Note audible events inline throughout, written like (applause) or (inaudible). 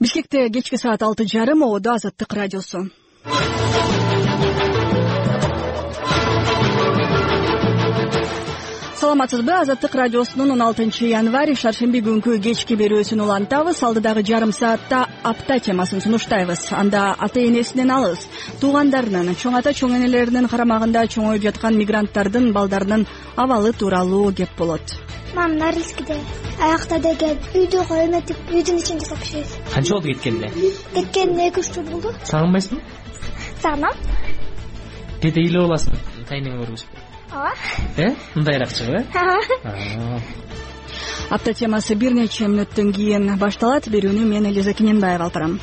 бишкекте кечки саат алты жарым ободо азаттык радиосу саламатсызбы? Азаттык радиосунун он алтынчы январь шаршемби күнкү кечки берүүсүн улантабыз. Алдыдагы жарым саатта апта темасын сунуштайбыз. Анда ата энесинен алыс. Туугандарынын чоң ата чоң энелеринин карамагында чоңоюп жаткан мигранттардын балдарынын абалы тууралуу кеп болот. Мамам норильскийде аякта деген үйдү эметип үйдүн ичин жасап биширет канча болду кеткенине кеткенине эки үч жыл болду. Сагынбайсыңбы сагынам кээде ыйлап аласың тайнеңе көргөзүп ооба. Э мындайраак чыгып э ооба. Апта темасы бир нече мүнөттөн кийин башталат берүүнү мен элиза кененбаева алып барам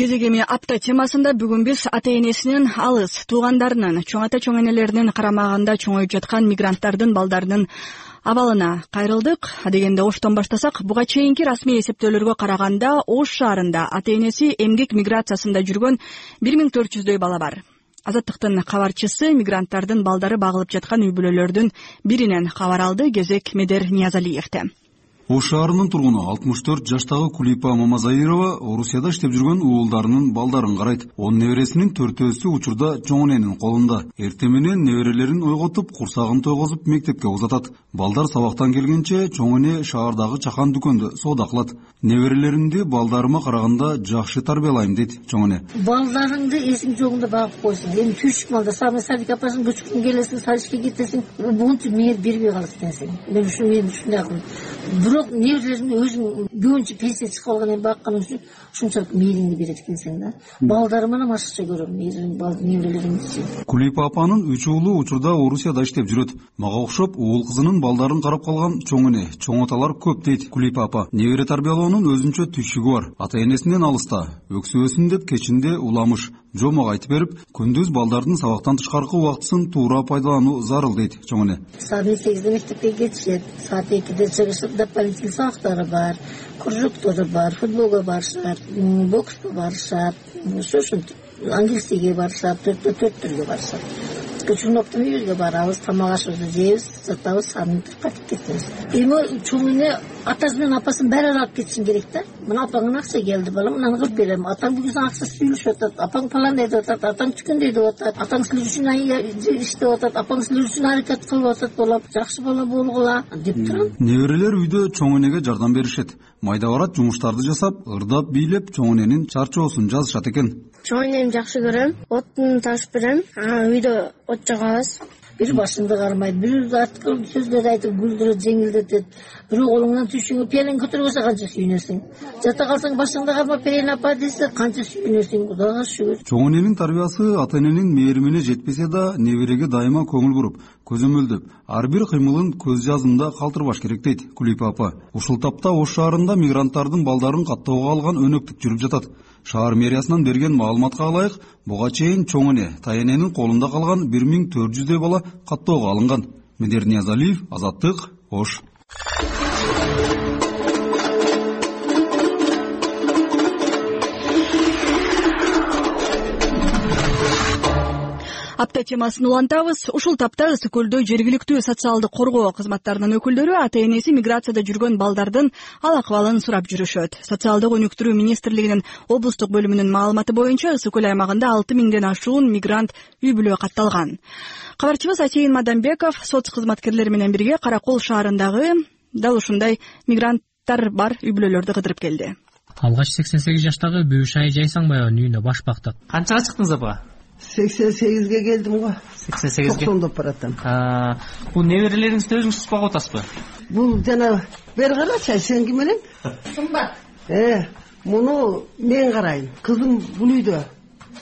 кезек эми апта темасында бүгүн биз ата энесинен алыс туугандарынын чоң ата чоң энелеринин карамагында чоңоюп жаткан мигранттардын балдарынын абалына кайрылдык адегенде оштон баштасак буга чейинки расмий эсептөөлөргө караганда ош шаарында ата энеси эмгек миграциясында жүргөн бир миң төрт жүздөй бала бар. Азаттыктын кабарчысы мигранттардын балдары багылып жаткан үй бүлөлөрдүн биринен кабар алды кезек медер ниязалиевде ош шаарынын тургуну алтымыш төрт жаштагы кулипа мамазаирова орусияда иштеп жүргөн уулдарынын балдарын карайт. Он небересинин төртөөсү учурда чоң эненин колунда. Эртең менен неберелерин ойготуп курсагын тойгозуп мектепке узатат. Балдар сабактан келгенче чоң эне шаардагы чакан дүкөндө соода кылат. Неберелеримди балдарыма караганда жакшы тарбиялайм дейт чоң эне балдарыңды эсиң жогунда багып койсуң эми чүчүк малда. Самый садик апарсың көчкүн келесиң садикке кетесиң монтип мээр бербей калат экенсиң. Мен ушу мен ушундай кылдым бирок неберелеримди өзүң көбүнчө пенсия чыгып калгандан кийин бакканың үчүн ушунчалык мээриңди берет экенсиң да. Балдарыман башкача көрөм неберелеримдичи кулипа апанын үч уулу учурда орусияда иштеп жүрөт. Мага окшоп уул кызынын балдарын карап калган чоң эне чоң аталар көп дейт кулипа апа. Небере тарбиялоонун өзүнчө түйшүгү бар. Ата энесинен алыста өксүбөсүн деп кечинде уламыш жомок айтып берип күндүз балдардын сабактан тышкаркы убактысын туура пайдалануу зарыл дейт чоң эне саат он сегизде мектепке кетишет. Саат экиде чыгышып дополнительный сабактары бар кружоктору бар футболго барышат бокска барышат ушу ушинтип английскийге барышат төрттө төрттөргө барышат үйүбүзгө барабыз тамак ашыбызды жейбиз жатабыз анан менен кайтып кетебиз эми чоң эне атасы менен апасын баары алып кетишиң керек да. Мына апаңан акча келди балам мынаны кылып берем. Атаң бүгүн сага акча сүйлөшүп атат апаң паландай деп атат атаң түкөндөй деп атат атаң силер үчүн иштеп атат апаң силер үчүн аракет кылып атат балам жакшы бала болгула деп турам неберелер үйдө чоң энеге жардам беришет майда барат жумуштарды жасап ырдап бийлеп чоң эненин чарчоосун жазышат экен. Чоң энемди жакшы көрөм отун ташып берем анан үйдө от жагабыз бир башыңды кармайт бирөө аткыл сөздөр айтып күлдүрөт жеңилдетет бирөө колуңдан түйшүңө көтөрүп койсо канча сүйүнөсүң жата калсаң башыңды кармап берейин апа десе канча сүйүнөсүң кудайга шүгүр. Чоң эненин тарбиясы ата эненин мээримине жетпесе да небереге дайыма көңүл буруп көзөмөлдөп ар бир кыймылын көз жазымда калтырбаш керек дейт кулипа апа. Ушул тапта ош шаарында мигранттардын балдарын каттоого алган өнөктүк жүрүп жатат шаар мэриясынан берген маалыматка ылайык буга чейин чоң эне таененин колунда калган бир миң төрт жүздөй бала каттоого алынган. Медер ниязалиев азаттык ош апта темасын улантабыз. Ушул тапта ысык көлдө жергиликтүү социалдык коргоо кызматтарынын өкүлдөрү ата энеси миграцияда жүргөн балдардын ал акыбалын сурап жүрүшөт. Социалдык өнүктүрүү министрлигинин облустук бөлүмүнүн маалыматы боюнча ысык көл аймагында алты миңден ашуун мигрант үй бүлө катталган. Кабарчыбыз асейин мадамбеков соц кызматкерлери менен бирге кара кол шаарындагы дал ушундай мигранттар бар үй бүлөлөрдү кыдырып келди. Алгач сексен сегиз жаштагы бүүшай жайсаңбаеванын үйүнө баш бактык канчага чыктыңыз апа сексен сегизге келдим го. Сексен сегизге? Токсондоп баратам. Бул неберелериңизди өзүңүз багып атасызбы? Бул жана бери карачы сен ким элең (laughs) сымбат э муну мен карайм. Кызым бул үйдө.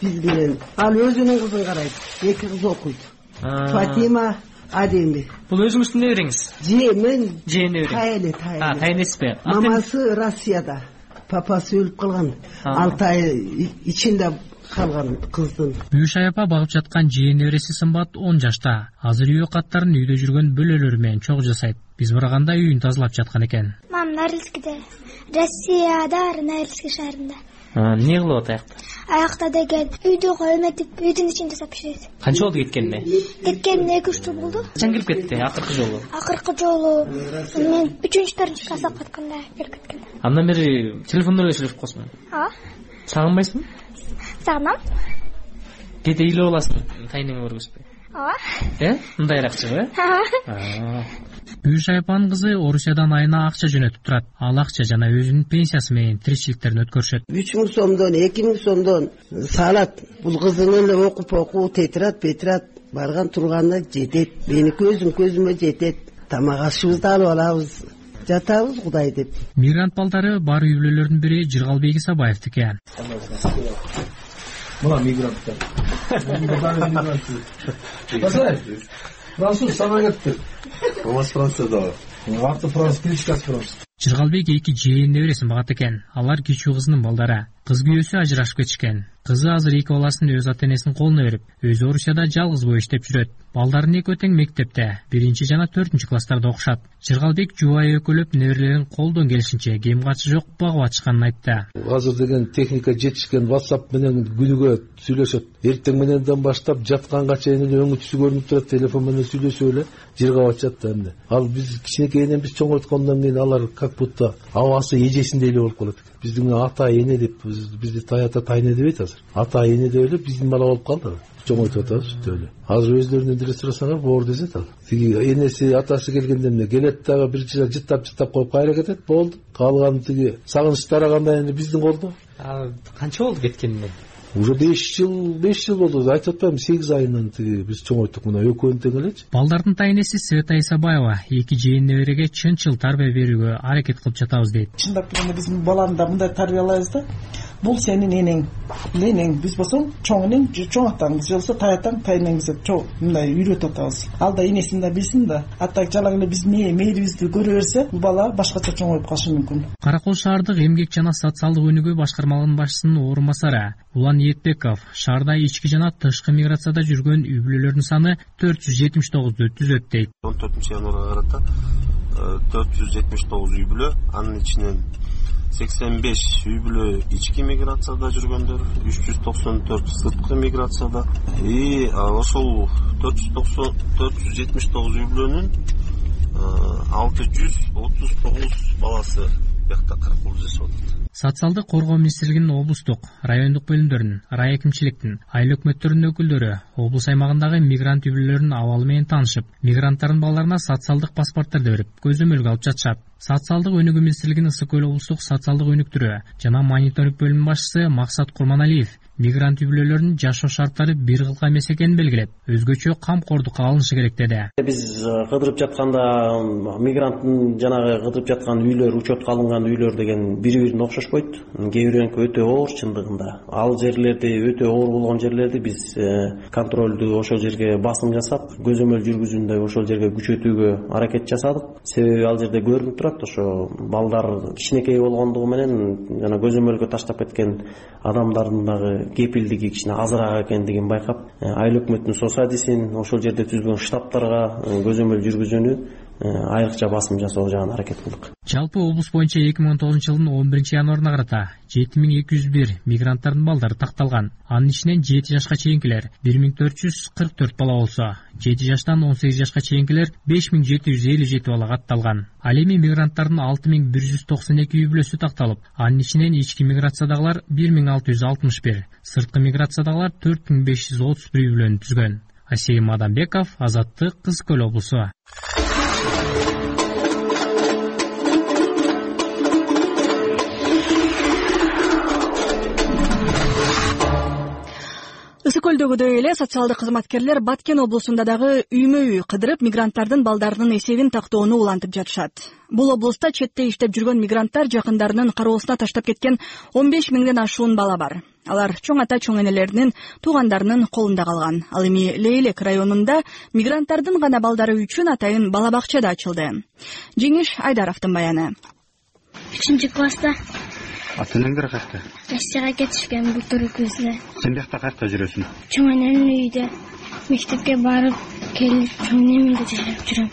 Биз менен. Ал өзүнүн кызын карайт эки кыз окуйт. Фатима адеми бул өзүңүздүн небереңиз? Же мен жээн неберең? Тайэне тайэне тайэнесизби мамасы россияда. Папасы өлүп калган. Алты ай ичинде калган кыздын. Бүүшай апа багып жаткан жээн небереси сымбат он жашта. Азыр үй каттарын үйдө жүргөн бөлөлөрү менен чогуу жасайт. Биз барганда үйүн тазалап жаткан экен. Мамам норильскийде россияда норильский шаарында. Эмне кылып атат аякта? Аякта деген үйдөгү эметип үйдүн ичин жасап биширет канча болду кеткенине кеткенине эки үч жыл болду. Качан кирип кетти? Акыркы жолу? Акыркы жолу. Мен үчүнчү төртүнчү класс окуп атканда кирип кеткен андан бери телефондо эле сүйлөшүп каласыңбы ооба сагынбайсыңбы сагынам. Кээде ыйлап аласың? Тайнеңе көргөзбөй. Ооба. Э? Мындайракчыбы э ооба. Гүлш айапанын кызы орусиядан айына акча жөнөтүп турат. Ал акча жана өзүнүн пенсиясы менен тиричиликтерин өткөрүшөт. Үч миң сомдон эки миң сомдон салат. Бул кызыңын эле окуп окуу тетират бетират барган турганда жетет. Меники өзүм көзүмө жетет. Тамак ашыбызды алып алабыз. Жатабыз кудай деп. Мигрант балдары бар үй бүлөлөрдүн бири жыргалбек исабаевдики мына мигранттар. Француз сага кетти омас франциядабы аты франц кличкасы француз жыргалбек эки жээн небересин багат экен. Алар кичүү кызынын балдары кыз күйөөсү ажырашып кетишкен. Кызы азыр эки баласын өз ата энесинин колуна берип өзү орусияда жалгыз боо иштеп жүрөт. Балдарынын экөө тең мектепте биринчи жана төртүнчү класстарда окушат. Жыргалбек жубайы экөөлөп неберелерин колдон келишинче кем качы жок багып атышканын айтты. Азыр деген техника жетишкен whatsapp менен күнүгө сүйлөшөт. Эртең мененден баштап жатканга чейин эле өңү түсү көрүнүп турат телефон менен сүйлөшүп эле жыргап атышат да эмне. Ал биз кичинекейинен биз чоңойткондон кийин алар как будто абасы эжесиндей эле болуп калат экен биздин ата эне деп бизди ата тайэне дебейт азыр. Ата эне деп эле биздин бала болуп калды чоңойтуп атабыз сүтүп эле. Азыр өзлөрүнөн деле сурасаңар боор дешет ал тиги энеси атасы келгенде эмне келет дагы бир жыта жыттап жыттап коюп кайра кетет болду. Калганы тиги сагыныч тарагандан кийин биздин колдо? Канча болду кеткенине уже беш жыл беш жыл болду айтып атпаймынбы сегиз айынан тиги биз чоңойттук мына экөөнү тең элечи балдардын тайэнеси света исабаева эки жээн небереге чынчыл тарбия берүүгө аракет кылып жатабыз дейт. Чындап келгенде биз баланы да мындай тарбиялайбыз да бул сенин энең бул энең биз болсо чоң энең чоң атаң же болбосо тай атаң тайэнең деп мындай үйрөтүп атабыз. Ал да энесин да билсин да а так жалаң эле биздин мээримизди көрө берсе бул бала башкача чоңоюп калышы мүмкүн. Кара кол шаардык эмгек жана социалдык өнүгүү башкармалыгынын башчысынын орун басары улан иетбеков шаарда ички жана тышкы миграцияда жүргөн үй бүлөлөрдүн саны төрт жүз жетимиш тогузду түзөт дейт. Он төртүнчү январга карата э, төрт жүз жетимиш тогуз үй бүлө анын ичинен сексен беш үй бүлө ички миграцияда жүргөндөр үч жүз токсон төрт сырткы миграцияда. И ошол төрт жүз токсон төрт жүз жетимиш тогуз үй бүлөнүн алты жүз отуз тогуз баласы биякта кол жасап атат социалдык коргоо министрлигинин облустук райондук бөлүмдөрүнүн райэкимчиликтин айыл өкмөттөрүнүн өкүлдөрү облус аймагындагы мигрант үй бүлөлөрүнүн абалы менен таанышып мигранттардын балдарына социалдык паспорттарды берип көзөмөлгө алып жатышат. Социалдык өнүгүү министрлигинин ысык көл облустук социалдык өнүктүрүү жана мониторинг бөлүмүнүн башчысы максат курманалиев мигрант үй бүлөлөрүнүн жашоо шарттары бир кылка эмес экенин белгилеп өзгөчө камкордукка алынышы керек деди. Биз э, кыдырып жатканда мигранттын жанагы кыдырып жаткан үйлөр учетко алынган үйлөр деген бири бирине окшошпойт. Кээ бирөөнүкү өтө оор чындыгында. Ал жерлерди өтө оор болгон жерлерди биз э, контролду ошол жерге басым жасап көзөмөл жүргүзүүндө ошол жерге күчөтүүгө аракет жасадык. Себеби ал жерде көрүнүп турат ошо балдар кичинекей болгондугу менен жана көзөмөлгө таштап кеткен адамдардын дагы кепилдиги кичине азыраак экендигин байкап э, айыл өкмөттүн сосадисин ошол жерде түзүлгөн штабтарга э, көзөмөл жүргүзүүнү айрыкча басым жасоо жагын аракет кылдык. Жалпы облус боюнча эки миң он тогузунчу жылдын он биринчи январына карата жети миң эки жүз бир мигранттардын балдары такталган. Анын ичинен жети жашка чейинкилер бир миң төрт жүз кырк төрт бала болсо жети жаштан он сегиз жашка чейинкилер беш миң жети жүз элүү жети бала катталган. Ал эми мигранттардын алты миң бир жүз токсон эки үй бүлөсү такталып анын ичинен ички миграциядагылар бир миң алты жүз алтымыш бир сырткы миграциядагылар төрт миң беш жүз отуз бир үй бүлөнү түзгөн. Асейим адамбеков азаттык ысык көл облусу ысык көлдөгүдөй эле социалдык кызматкерлер баткен облусунда дагы үймө үй кыдырып мигранттардын балдарынын эсебин тактоону улантып жатышат. Бул облуста четте иштеп жүргөн мигранттар жакындарынын кароосуна таштап кеткен он беш миңден ашуун бала бар. Алар чоң ата чоң энелеринин туугандарынын колунда калган. Ал эми лейлек районунда мигранттардын гана балдары үчүн атайын бала бакча да ачылды. Жеңиш айдаровдун баяны. Үчүнчү класста ата энеңдер каякта россияга кетишкен былтыр күздө сен биякта каякта жүрөсүң чоң энемдин үйүндө мектепке барып келип чоң үйүндө жашап жүрөм.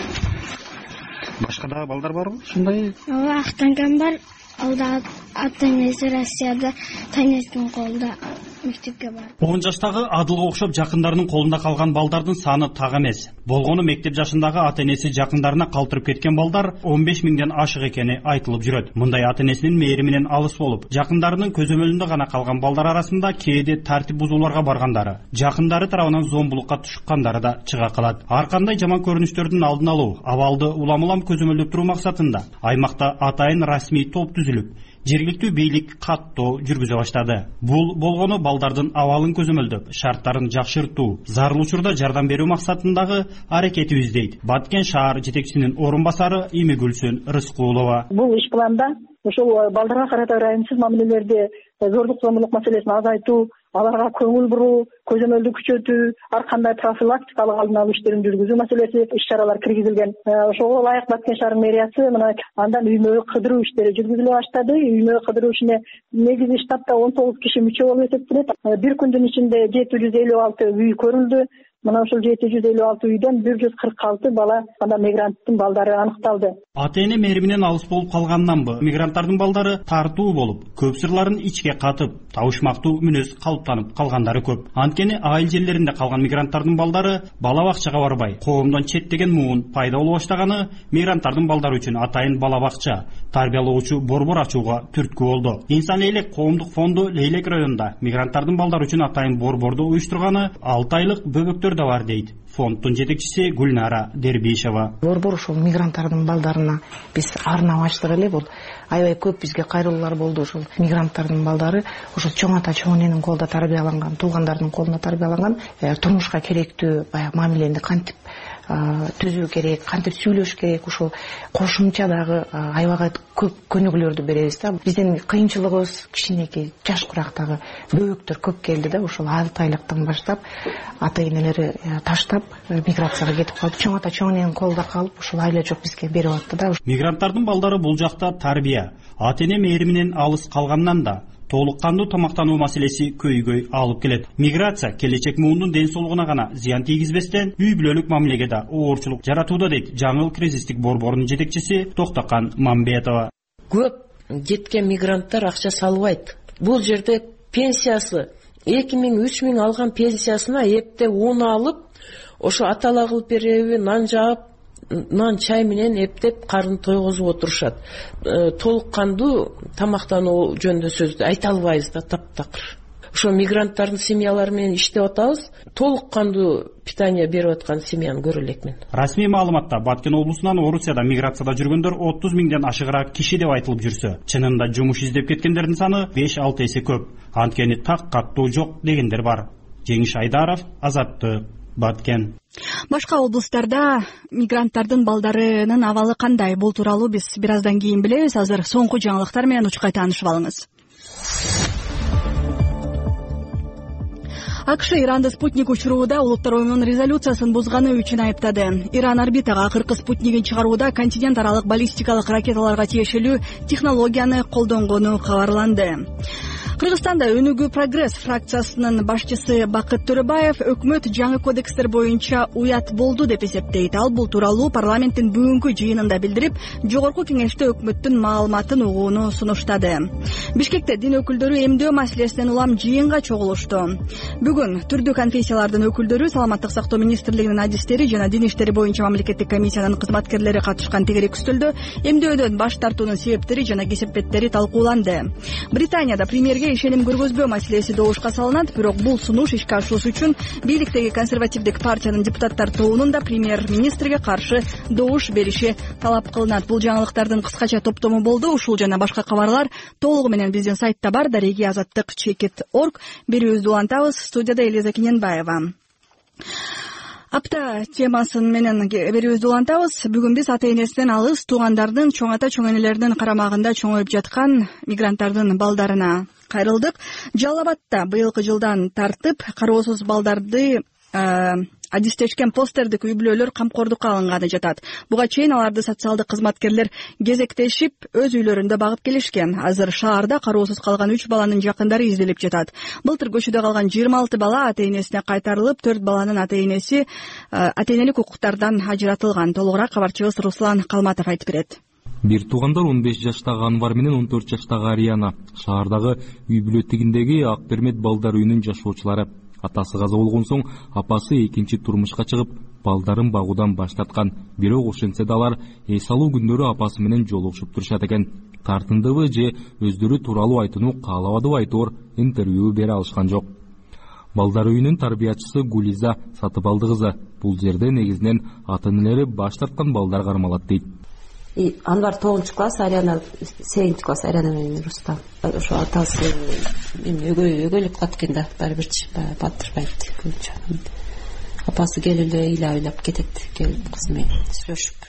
Башка дагы балдар барбы ушундай. Ооба ак таңкам бар ал дагы ата энеси россияда ата энесинин колунда мектепке барып. Он жаштагы адылга окшоп жакындарынын колунда калган балдардын саны так эмес. Болгону мектеп жашындагы ата энеси жакындарына калтырып кеткен балдар он беш миңден ашык экени айтылып жүрөт. Мындай ата энесинин мээриминен алыс болуп жакындарынын көзөмөлүндө гана калган балдар арасында кээде тартип бузууларга баргандары жакындары тарабынан зомбулукка тушкандары да чыга калат. Ар кандай жаман көрүнүштөрдүн алдын алуу абалды улам улам көзөмөлдөп туруу максатында аймакта атайын расмий топ түзүлүп жергиликтүү бийлик каттоо жүргүзө баштады. Бул болгону балдардын абалын көзөмөлдөп шарттарын жакшыртуу зарыл учурда жардам берүү максатындагы аракетибиз дейт баткен шаар жетекчисинин орун басары имигүлсүн рыскулова. Бул иш планда ошол балдарга карата ырайымсыз мамилелерди зордук зомбулук маселесин азайтуу аларга көңүл буруу көзөмөлдү күчөтүү ар кандай профилактикалык алдын алуу иштерин жүргүзүү маселеси иш чаралар киргизилген. Э, ошого ылайык баткен шаарынын мэриясы мына андан үймө кыдыруу иштери жүргүзүлө баштады. Үймө кыдыруу ишине негизи штатта он тогуз киши мүчө болуп эсептелет э, бир күндүн ичинде жети жүз элүү алты үй көрүлдү мына ушул жети жүз элүү алты үйдөн бир жүз кырк алты бала анда мигранттын балдары аныкталды. Ата эне мээриминен алыс болуп калганынанбы мигранттардын балдары тартуу болуп көп сырларын ичке катып табышмактуу мүнөз калыптанып калгандары көп. Анткени айыл жерлеринде калган мигранттардын балдары бала бакчага барбай коомдон четтеген муун пайда боло баштаганы мигранттардын балдары үчүн атайын бала бакча тарбиялоочу борбор ачууга түрткү болду. Инсаний элек коомдук фонду лейлек районунда мигранттардын балдары үчүн атайын борборду уюштурганы алты айлык бөбөктөр да бар дейт. Фонддун жетекчиси гүлнара дербишева. Борбор ушул мигранттардын балдарына биз арнап ачтык эле бул аябай көп бизге кайрылуулар болду ушул мигранттардын балдары чоң ата чоң эненин колунда тарбияланган туугандардын колунда тарбияланган э, турмушка керектүү баягы мамилени кантип түзүү керек кантип сүйлөшүш керек ушул кошумча дагы аябай көп көнүгүүлөрдү беребиз да. Биздин кыйынчылыгыбыз кичинекей жаш курактагы бөбөктөр көп келди да ушул алты айлыктан баштап ата энелери э, таштап э, миграцияга кетип калып чоң ата чоң эненин колунда калып ушул айла жок бизге берип атты да. Мигранттардын балдары бул жакта тарбия. Ата эне мээриминен алыс калганынан да толук кандуу тамактануу маселеси көйгөй алып келет. Миграция келечек муундун ден соолугуна гана зыян тийгизбестен үй бүлөлүк мамилеге да оорчулук жаратууда дейт. Жаңыл кризистик борборунун жетекчиси токтокан мамбетова. Көп жеткен мигранттар акча салбайт. Бул жерде пенсиясы эки миң үч миң алган пенсиясына эптеп un алып ошо атала кылып береби нан жаап нан чай менен эптеп карын тойгозуп отурушат. Э, толук кандуу тамактануу жөнүндө сөздү айта албайбыз да таптакыр. Ошо мигранттардын семьялары менен иштеп атабыз. Толук кандуу питание берип аткан семьяны көрө элекмин расмий маалыматта баткен облусунан орусияда миграцияда жүргөндөр отуз миңден ашыгыраак киши деп айтылып жүрсө чынында жумуш издеп кеткендердин саны беш алты эсе көп. Анткени так каттуу жок дегендер бар. Жеңиш айдаров азаттык баткен. Башка облустарда мигранттардын балдарынын абалы кандай? Бул тууралуу биз бир аздан кийин билебиз. Азыр соңку жаңылыктар менен учкай таанышып алыңыз. Акш иранды спутник учурууда улуттар оюнунун резолюциясын бузганы үчүн айыптады. Иран орбитага акыркы спутнигин чыгарууда континент аралык баллистикалык ракеталарга тиешелүү технологияны колдонгону кабарланды кыргызстанда өнүгүү прогресс фракциясынын башчысы бакыт төрөбаев өкмөт жаңы кодекстер боюнча уят болду деп эсептейт. Ал бул тууралуу парламенттин бүгүнкү жыйынында билдирип жогорку кеңеште өкмөттүн маалыматын угууну сунуштады. Бишкекте дин өкүлдөрү эмдөө маселесинен улам жыйынга чогулушту. Бүгүн түрдүү конфессиялардын өкүлдөрү саламаттык сактоо министрлигинин адистери жана дин иштери боюнча мамлекеттик комиссиянын кызматкерлери катышкан тегерек үстөлдө эмдөөдөн баш тартуунун себептери жана кесепеттери талкууланды. Британияда премьерге ишеним көргөзбөө маселеси добушка салынат бирок бул сунуш ишке ашуусу үчүн бийликтеги консервативдик партиянын депутаттар тобунун да премьер министрге каршы добуш бериши талап кылынат. Бул жаңылыктардын кыскача топтому болду. Ушул жана башка кабарлар толугу менен биздин сайтта бар. Дареги азаттык чекит орг берүүбүздү улантабыз студияда элиза кененбаева апта темасы менен берүүбүздү улантабыз. Бүгүн биз ата энесинен алыс туугандардын чоң ата чоң энелеринин карамагында чоңоюп жаткан мигранттардын балдарына кайрылдык. Жалал абадта быйылкы жылдан тартып кароосуз балдарды адистешкен постердик үй бүлөлөр камкордукка алынганы жатат. Буга чейин аларды социалдык кызматкерлер кезектешип өз үйлөрүндө багып келишкен. Азыр шаарда кароосуз калган үч баланын жакындары изделип жатат. Былтыр көчөдө калган жыйырма алты бала ата энесине кайтарылып төрт баланын ата энеси ата энелик укуктардан ажыратылган. Толугураак кабарчыбыз руслан калматов айтып берет. Бир туугандар он беш жаштагы анвар менен он төрт жаштагы ариана. Шаардагы үй бүлө тигиндеги ак бермет балдар үйүнүн жашоочулары атасы каза болгон соң апасы экинчи турмушка чыгып балдарын багуудан баш тарткан. Бирок ошентсе да алар эс алуу күндөрү апасы менен жолугушуп турушат экен. Тартындыбы же өздөрү тууралуу айтууну каалабадыбы айтоор интервью бере алышкан жок. Балдар үйүнүн тарбиячысы гулиза сатыбалды кызы. Бул жерде негизинен ата энелери баш тарткан балдар кармалат дейт анвар тогузунчу класс ариана сегизинчи класс ариана менен рустам. Ошо атасы эми өгөй өгөйлүк кылат экен да баары бирчи баягы батырбайт көбүнчө апасы келип эле ыйлап ыйлап кетет келип кызы менен сүйлөшүп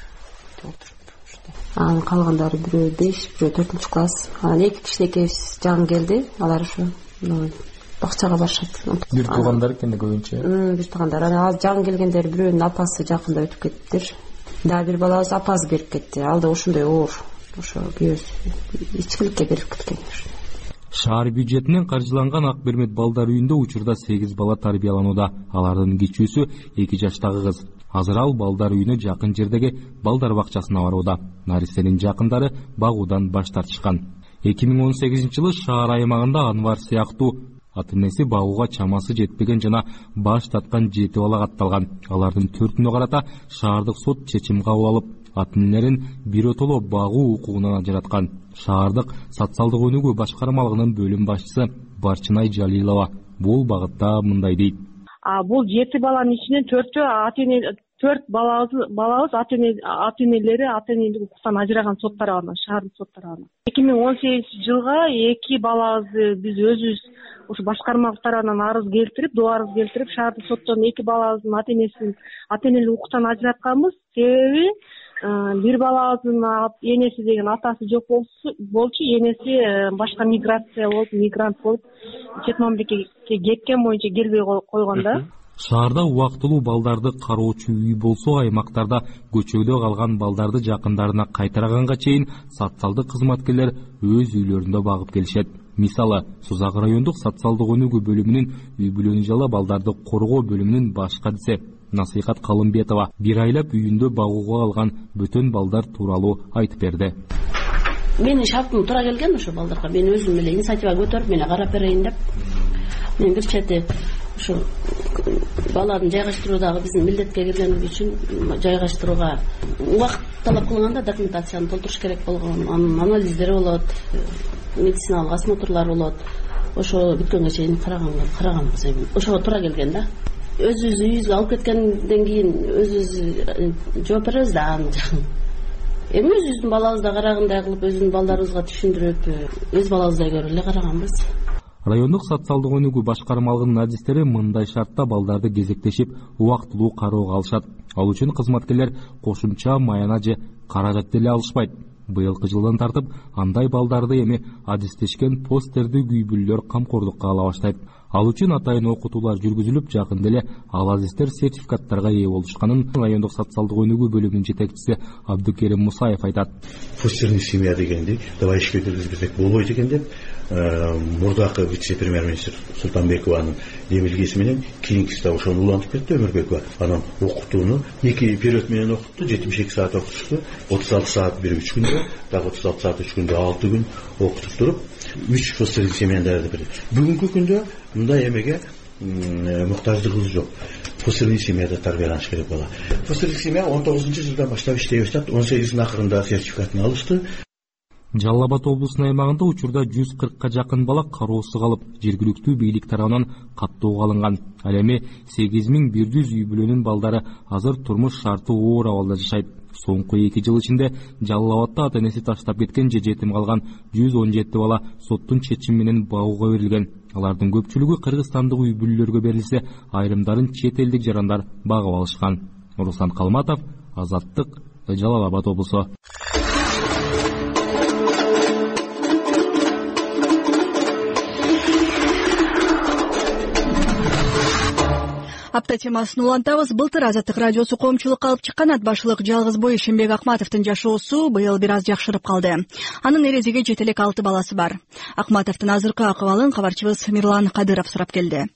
отуруп анан калгандары бирөө беш бирөө төртүнчү класс. Анан эки кичинекейибиз жаңы келди алар ушу бакчага барышат. Бир туугандар экен да көбүнчө бир туугандар анан азыр жаңы келгендер бирөөнүн апасы жакында өтүп кетиптир дагы бир балабыз апасы берип кетти. Ал да ушундай оор ошо күйөөсү ичкиликке берип кеткен шаар бюджетинен каржыланган ак бермет балдар үйүндө учурда сегиз бала тарбияланууда. Алардын кичүүсү эки жаштагы кыз. Азыр ал балдар үйүнө жакын жердеги балдар бакчасына барууда. Наристенин жакындары багуудан баш тартышкан. Эки миң он сегизинчи жылы шаар аймагында анвар сыяктуу ата энеси багууга чамасы жетпеген жана баш тарткан жети бала катталган. Алардын төртүнө карата шаардык сот чечим кабыл алып ата энелерин биротоло багуу укугунан ажыраткан. Шаардык социалдык өнүгүү башкармалыгынын бөлүм башчысы барчынай жалилова. Бул багытта мындай дейт. Бул жети баланын ичинен төртөө ата эне төрт балабыз балабыз ата энелери ата энелик укуктан ажыраган сот тарабынан шаардык сот тарабынан эки миң он сегизинчи жылга эки балабызды биз өзүбүз ушу башкармабыз тарабынан арыз келтирип доо арыз келтирип шаардык соттон эки балабыздын ата энесин ата энелик укуктан ажыратканбыз. Себеби бир балабыздын энеси деген атасы жок болчу энеси э, башка миграция болуп мигрант болуп чет мамлекетке кеткен боюнча келбей койгон да шаарда убактылуу балдарды кароочу үй болсо аймактарда көчөдө калган балдарды жакындарына кайтарганга чейин социалдык кызматкерлер өз үйлөрүндө багып келишет. Мисалы сузак райондук социалдык өнүгүү бөлүмүнүн үй бүлөнү жала балдарды коргоо бөлүмүнүн баш кадиси насыйкат калымбетова бир айлап үйүндө багууга алган бөтөн балдар тууралуу айтып берди. Менин шартым туура келген ошо балдарга. Мен өзүм эле инициатива көтөрүп мен карап берейин деп. Мен бир чети ушу баланы жайгаштыруу дагы биздин милдетке кирген үчүн жайгаштырууга убакыт талап кылганда документацияны толтуруш керек болгон. Анын анализдери болот медициналык осмотрлор болот. Ошо бүткөнгө чейин караганбыз эми. Ошого туура келген да. Өзүбүздүн үйүбүзгө алып кеткенден кийин өзүбүз э, жооп беребиз да анын жагын. Эми өзүбүздүн балабыздай карагандай кылып өзүбүздүн балдарыбызга түшүндүрүп э, өз балабыздай көрүп эле караганбыз райондук социалдык өнүгүү башкармалыгынын адистери мындай шартта балдарды кезектешип убактылуу кароого алышат. Ал үчүн кызматкерлер кошумча маяна же каражат деле алышпайт. Быйылкы жылдан тартып андай балдарды эми адистешкен постердик үй бүлөлөр камкордукка ала баштайт. Ал үчүн атайын окутуулар жүргүзүлүп жакында эле ал азиздер сертификаттарга ээ болушканын райондук социалдык өнүгүү бөлүмүнүн жетекчиси абдыкерим мусаев айтат. Семья дегенди давай ишке киргизбесек болбойт экен деп мурдакы вице премьер министр султанбекованын демилгеси менен кийинкиси да ошону улантып кетти өмүрбекова анан окутууну эки период менен окутту жетимиш эки саат окутушту отуз алты саат бир үч күндө дагы отуз алты саат үч күндө алты күн окутуп туруп үч семьяны даярдап берди бүгүнкү күндө мындай эмеге муктаждыгыбыз жок. Постерный семьяда тарбияланыш керек бала постерный семья он тогузунчу жылдан баштап иштей баштады он сегизинин акырында сертификатын алышты жалал абад облусунун аймагында учурда жүз кыркка жакын бала кароосуз калып жергиликтүү бийлик тарабынан каттоого алынган. Ал эми сегиз миң бир жүз үй бүлөнүн балдары азыр турмуш шарты оор абалда жашайт. Соңку эки жыл ичинде жалал абадда ата энеси таштап кеткен же жетим калган жүз он жети бала соттун чечими менен багууга берилген. Алардын көпчүлүгү кыргызстандык үй бүлөлөргө берилсе айрымдарын чет элдик жарандар багып алышкан. Руслан калматов азаттык жалал абад облусу апта темасын улантабыз. Былтыр азаттык радиосу коомчулукка алып чыккан ат башылык жалгыз бой ишенбек акматовдун жашоосу быйыл бир аз жакшырып калды. Анын эрезеге жете элек алты баласы бар. Акматовдун азыркы акыбалын кабарчыбыз мирлан кадыров сурап келди.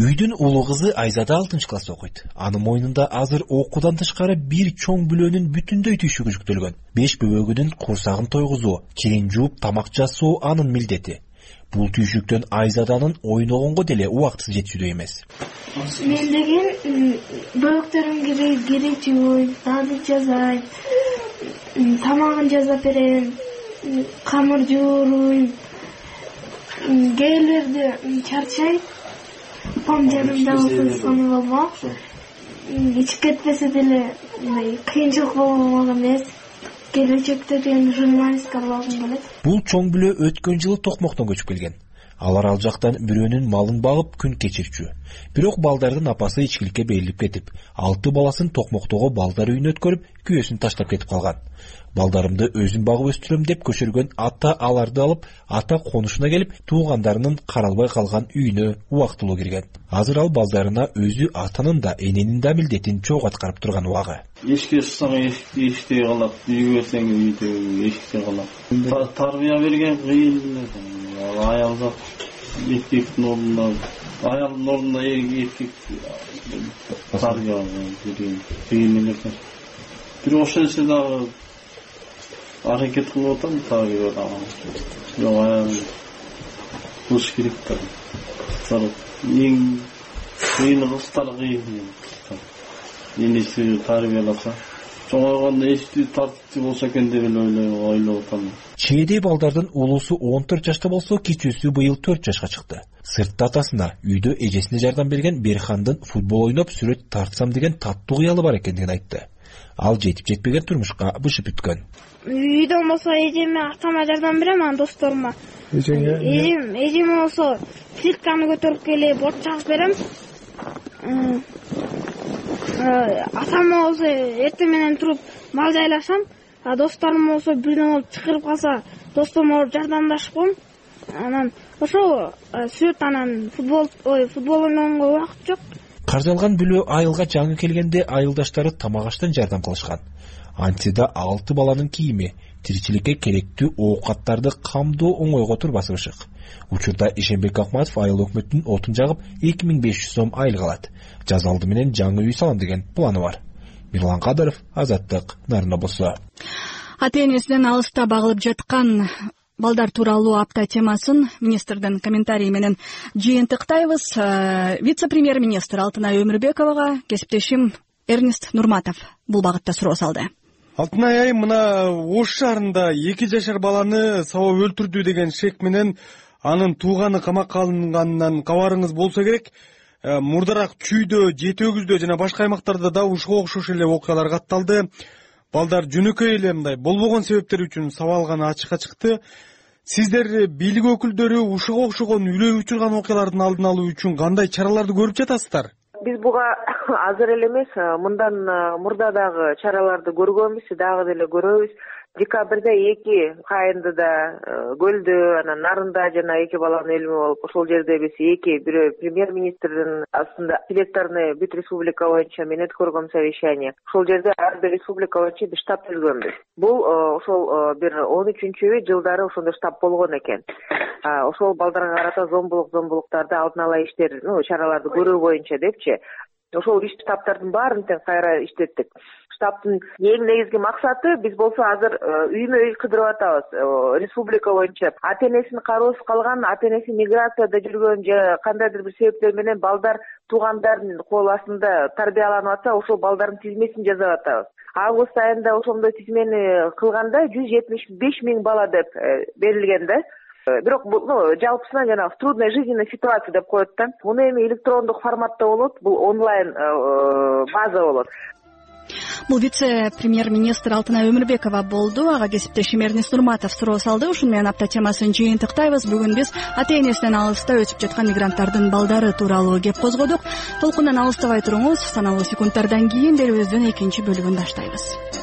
Үйдүн улуу кызы айзада алтынчы класста окуйт. Анын мойнунда азыр окуудан тышкары бир чоң бүлөнүн бүтүндөй түйшүгү жүктөлгөн. Беш бөбөгүнүн курсагын тойгузуу кийин жууп тамак жасоо анын милдети бул түйшүктөн айзаданын ойногонго деле убактысы жетишүүдөй эмес. Мен деген бөбөктөрүмгө кирип жууйм дагы жасайм тамагын жасап берем камыр жууруйм кээ бирлерде чарчайт апам жанымда болсо сонун болмок ичип кетпесе деле мындай кыйынчылык болмок эмес келечекте деген журналистка болгум келет. Бул чоң бүлө өткөн жылы токмоктон көчүп келген алар ал жактан бирөөнүн малын багып күн кечирчү. Бирок балдардын апасы ичкиликке берилип кетип алты баласын токмоктогу балдар үйүнө өткөрүп күйөөсүн таштап кетип калган. Балдарымды өзүм багып өстүрөм деп көчөргөн ата аларды алып ата конушуна келип туугандарынын каралбай калган үйүнө убактылуу кирген. Азыр ал балдарына өзү атанын да эненин да милдетин чогуу аткарып турган убагы. Эшикке чыксаң эшик эшиктей калат үйгө кирсең үйдө эшиктей калат. Тарбия берген кыйын. эле аял зат эркектин ордуна аялдын ордуна эркек тарбия берген кыйын эле экен бирок ошол нерсе дагы аракет кылып атам тарбия бирок аябай кылыш керек да. Кыздар эң кыйыны кыздар кыйын энеси тарбияласа чоңойгондо эчтүү тартиптүү болсо экен деп эле ойлоп атам. Чээдей балдардын улуусу он төрт жашта болсо кичүүсү быйыл төрт жашка чыкты. Сыртта атасына үйдө эжесине жардам берген берхандын футбол ойноп сүрөт тартсам деген таттуу кыялы бар экендигин айтты. Ал жетип жетпеген турмушка бышып бүткөн үйдө болсо эжеме атама жардам берем анан досторума. Эжеңе эжем эжеме болсо плитканы көтөрүп келип от жагып берем атама болсо эртең менен туруп мал жайлашам а досторум болсо бирдеме болуп чакырып калса досторума барып жардамдашып коем анан ошол сүрөт анан футбол ой футбол ойногонго убакыт жок. Каржалган бүлө айылга жаңы келгенде айылдаштары тамак аштан жардам кылышкан. Антсе да алты баланын кийими тиричиликке керектүү оокаттарды камдоо оңойго турбасы бышык учурда эшенбек акматов айыл өкмөттүн отун жагып эки миң беш жүз сом айлык алат жаз алды менен жаңы үй салам деген планы бар. Мирлан кадыров азаттык нарын обосу ата энесинен алыста багылып жаткан балдар тууралуу апта темасын министрдин комментарийи менен жыйынтыктайбыз э, вице премьер министр алтынай өмүрбековага кесиптешим эрнест нурматов бул багытта суроо салды алтынай айым мына ош шаарында эки жашар баланы сабап өлтүрдү деген шек менен анын тууганы камакка алынганынан кабарыңыз болсо керек. Э, мурдараак чүйдө жети өгүздө жана башка аймактарда дагы ушуга окшош эле окуялар катталды. Балдар жөнөкөй эле мындай болбогон себептер үчүн сабалганы ачыкка чыкты. Сиздер бийлик өкүлдөрү ушуга окшогон үрөй учурган окуялардын алдын алуу үчүн кандай чараларды көрүп жатасыздар биз буга (laughs) азыр эле эмес мындан мурда дагы чараларды көргөнбүз дагы деле көрөбүз декабрда эки кайындыда э, көлдө анан нарында жана эки баланын өлүмү болуп ошол жерде биз эки бирөө премьер министрдин астында селекторный бүт республика боюнча мен өткөргөм совещание. Ошол жерде ар бир республика боюнча биз штаб түзгөнбүз бул э, ошол э, бир он үчүнчү жылдары ошондой штаб болгон экен. Ошол балдарга карата зомбулук зомбулуктарды алдын ала иштер чараларды көрүү боюнча депчи. Ошол штабтардын баарын тең кайра иштеттик эң негизги максаты биз болсо азыр э, үймө үй кыдырып атабыз. Э, республика боюнча ата энесин кароосуз калган ата энеси миграцияда жүргөн же кандайдыр бир себептер менен балдар туугандарынын кол астында тарбияланып атса ошол балдардын тизмесин жасап атабыз. Август айында ошондой тизмени кылганда жүз жетимиш беш миң бала деп э, берилген да. Бирок ну жалпысынан жанагы в трудной жизненной ситуации деп коет да. Муну эми электрондук форматта болот бул онлайн база болот бул вице премьер министр алтынай өмүрбекова болду. Ага кесиптешим эрнест нурматов суроо салды. Ушуну менен апта темасын жыйынтыктайбыз. Бүгүн биз ата энесинен алыста өсүп жаткан мигранттардын балдары тууралуу кеп козгодук. Толкундан алыстабай туруңуз. Саналуу секундтардан кийин берүүбүздүн экинчи бөлүгүн баштайбыз